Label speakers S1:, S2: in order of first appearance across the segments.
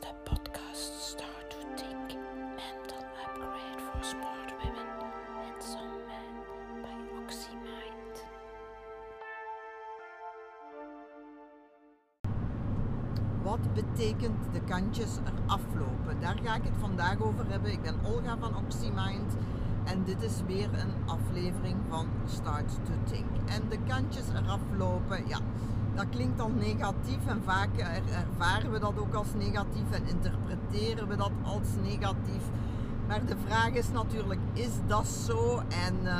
S1: de podcast Start to Think Mental Upgrade for Smart Women and Some Men by OxyMind.
S2: Wat betekent de kantjes eraf lopen? Daar ga ik het vandaag over hebben. Ik ben Olga van OxyMind en dit is weer een aflevering van Start to Think. En de kantjes eraf lopen, ja, dat klinkt al negatief en vaak ervaren we dat ook als negatief en interpreteren we dat als negatief. Maar de vraag is natuurlijk, is dat zo? En uh,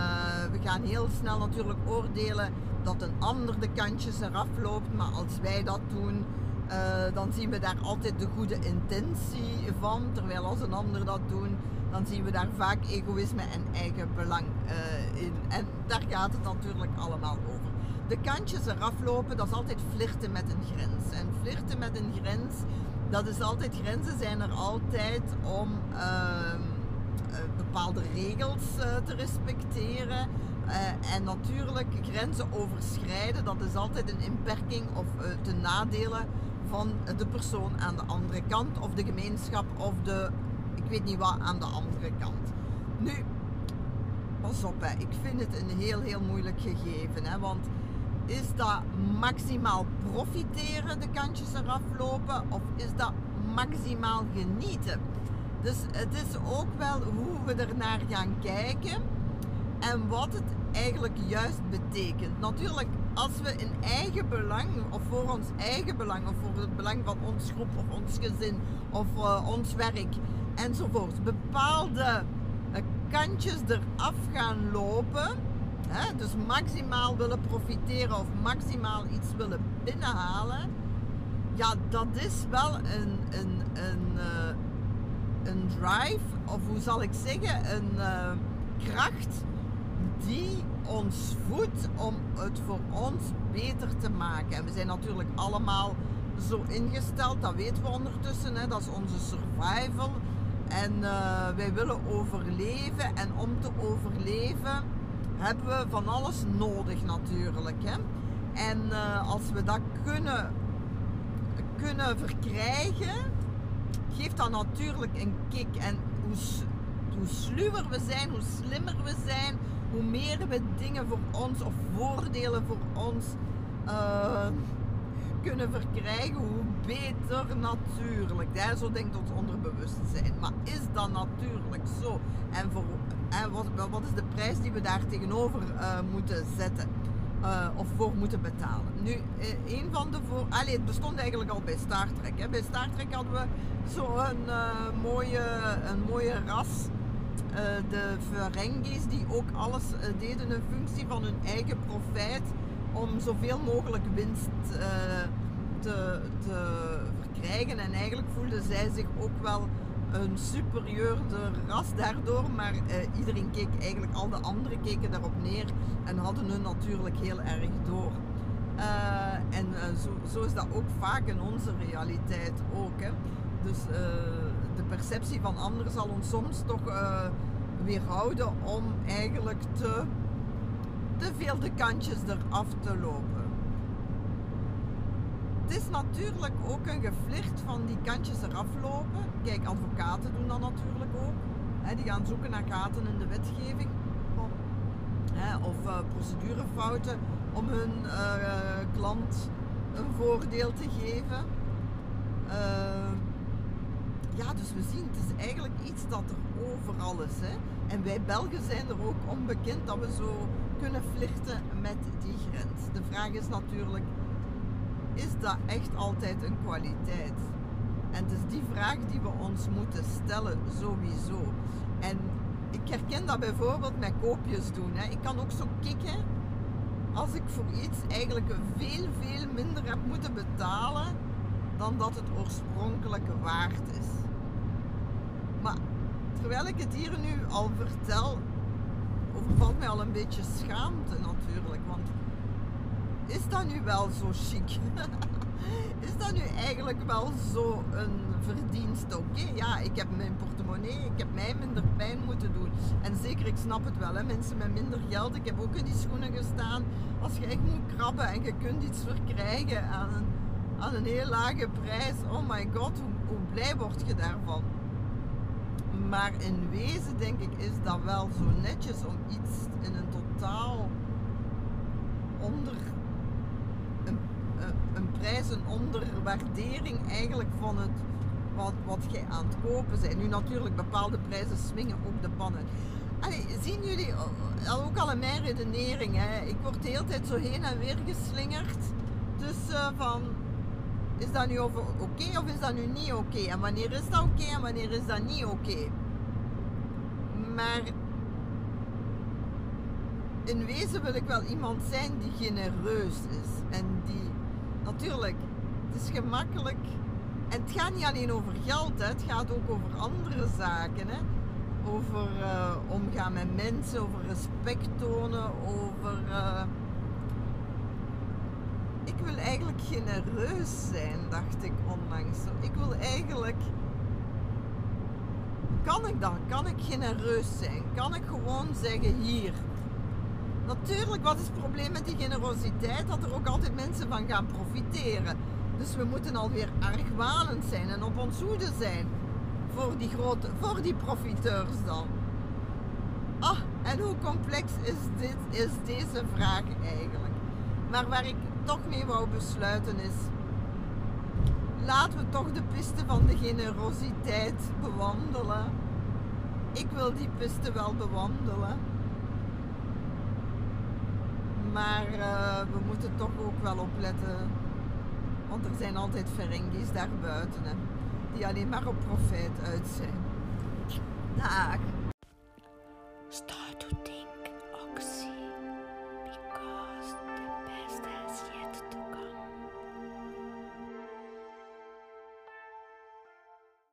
S2: we gaan heel snel natuurlijk oordelen dat een ander de kantjes eraf loopt. Maar als wij dat doen, uh, dan zien we daar altijd de goede intentie van. Terwijl als een ander dat doet, dan zien we daar vaak egoïsme en eigen belang uh, in. En daar gaat het natuurlijk allemaal over de kantjes eraf lopen, dat is altijd flirten met een grens. En flirten met een grens, dat is altijd, grenzen zijn er altijd om uh, bepaalde regels uh, te respecteren. Uh, en natuurlijk grenzen overschrijden, dat is altijd een inperking of de nadelen van de persoon aan de andere kant. Of de gemeenschap of de, ik weet niet wat, aan de andere kant. Nu, pas op, hè. ik vind het een heel, heel moeilijk gegeven. Hè, want is dat maximaal profiteren, de kantjes eraf lopen, of is dat maximaal genieten? Dus het is ook wel hoe we er naar gaan kijken en wat het eigenlijk juist betekent. Natuurlijk, als we in eigen belang, of voor ons eigen belang, of voor het belang van ons groep, of ons gezin, of uh, ons werk enzovoort, bepaalde uh, kantjes eraf gaan lopen hè, dus maximaal willen profiteren of maximaal iets willen binnenhalen, ja, dat is wel een, een, een, uh, een drive, of hoe zal ik zeggen, een uh, kracht die ons voedt om het voor ons beter te maken. En we zijn natuurlijk allemaal zo ingesteld, dat weten we ondertussen, hè, dat is onze survival. En uh, wij willen overleven en om te overleven hebben we van alles nodig natuurlijk. Hè? En uh, als we dat kunnen, kunnen verkrijgen, geeft dat natuurlijk een kick. En hoe, hoe sluwer we zijn, hoe slimmer we zijn, hoe meer we dingen voor ons of voordelen voor ons uh, kunnen verkrijgen, hoe beter natuurlijk. Hè? Zo denkt ons onderbewustzijn. Maar is dat natuurlijk zo? En voor wat, wat is de prijs die we daar tegenover uh, moeten zetten? Uh, of voor moeten betalen. Nu, uh, een van de voor. Het bestond eigenlijk al bij Star Trek. Hè. Bij Star Trek hadden we zo'n mooie, een mooie ras. de Ferengis, die ook alles deden in functie van hun eigen profijt. Om zoveel mogelijk winst te, te verkrijgen. En eigenlijk voelden zij zich ook wel een superieurder ras daardoor, maar eh, iedereen keek eigenlijk, al de anderen keken daarop neer en hadden hun natuurlijk heel erg door. Uh, en uh, zo, zo, is dat ook vaak in onze realiteit ook. Hè. Dus uh, de perceptie van anderen zal ons soms toch weerhouden om eigenlijk te, te veel de kantjes eraf te lopen het is natuurlijk ook een geflirt van die kantjes eraf lopen. Kijk, advocaten doen dat natuurlijk ook. die gaan zoeken naar gaten in de wetgeving. of uh, procedurefouten om hun uh, klant een voordeel te geven. Uh, ja, dus we zien, het is eigenlijk iets dat er overal is. En wij Belgen zijn er ook onbekend dat we zo kunnen flirten met die grens. De vraag is natuurlijk, is dat echt altijd een kwaliteit? En het is die vraag die we ons moeten stellen, sowieso. En ik herken dat bijvoorbeeld met koopjes doen. Hè. Ik kan ook zo kicken als ik voor iets eigenlijk veel, veel minder heb moeten betalen dan dat het oorspronkelijke waard is. Maar terwijl ik het hier nu al vertel, overvalt mij al een beetje schaamte natuurlijk. Want is dat nu wel zo chic? is dat nu eigenlijk wel zo een verdienst? Oké, ja, ik heb mijn portemonnee, ik heb mij minder pijn moeten doen. En zeker, ik snap het wel, hè, mensen met minder geld. Ik heb ook in die schoenen gestaan. Als je echt moet krabben en je kunt iets verkrijgen aan een aan een heel lage prijs. Oh my god, hoe, hoe blij word je daarvan? Maar in wezen denk ik is dat wel zo netjes om iets in een totaal onder een, een, prijs, een onderwaardering eigenlijk van het wat, wat jij aan het kopen bent. Nu natuurlijk bepaalde prijzen swingen ook de pannen. Allee, zien jullie al ook al in mijn redenering, hè? ik word de hele tijd zo heen en weer geslingerd tussen van is dat nu oké of is dat nu niet oké? En wanneer is dat oké en wanneer is dat niet oké? Maar in wezen wil ik wel iemand zijn die genereus is. En die natuurlijk, het is gemakkelijk. En het gaat niet alleen over geld, hè. het gaat ook over andere zaken. Hè. Over uh, omgaan met mensen, over respect tonen, over. Uh, ik wil eigenlijk genereus zijn, dacht ik onlangs. Ik wil eigenlijk. Kan ik dan? Kan ik genereus zijn? Kan ik gewoon zeggen hier? Natuurlijk, wat is het probleem met die generositeit? Dat er ook altijd mensen van gaan profiteren. Dus we moeten alweer argwanend zijn en op ons hoede zijn voor die, grote, voor die profiteurs dan. Ah, en hoe complex is, dit, is deze vraag eigenlijk? Maar waar ik toch mee wou besluiten is, laten we toch de piste van de generositeit bewandelen. Ik wil die piste wel bewandelen. Maar uh, we moeten toch ook wel opletten. Want er zijn altijd Ferengis daarbuiten hè, die alleen maar op profijt uit zijn. Dag!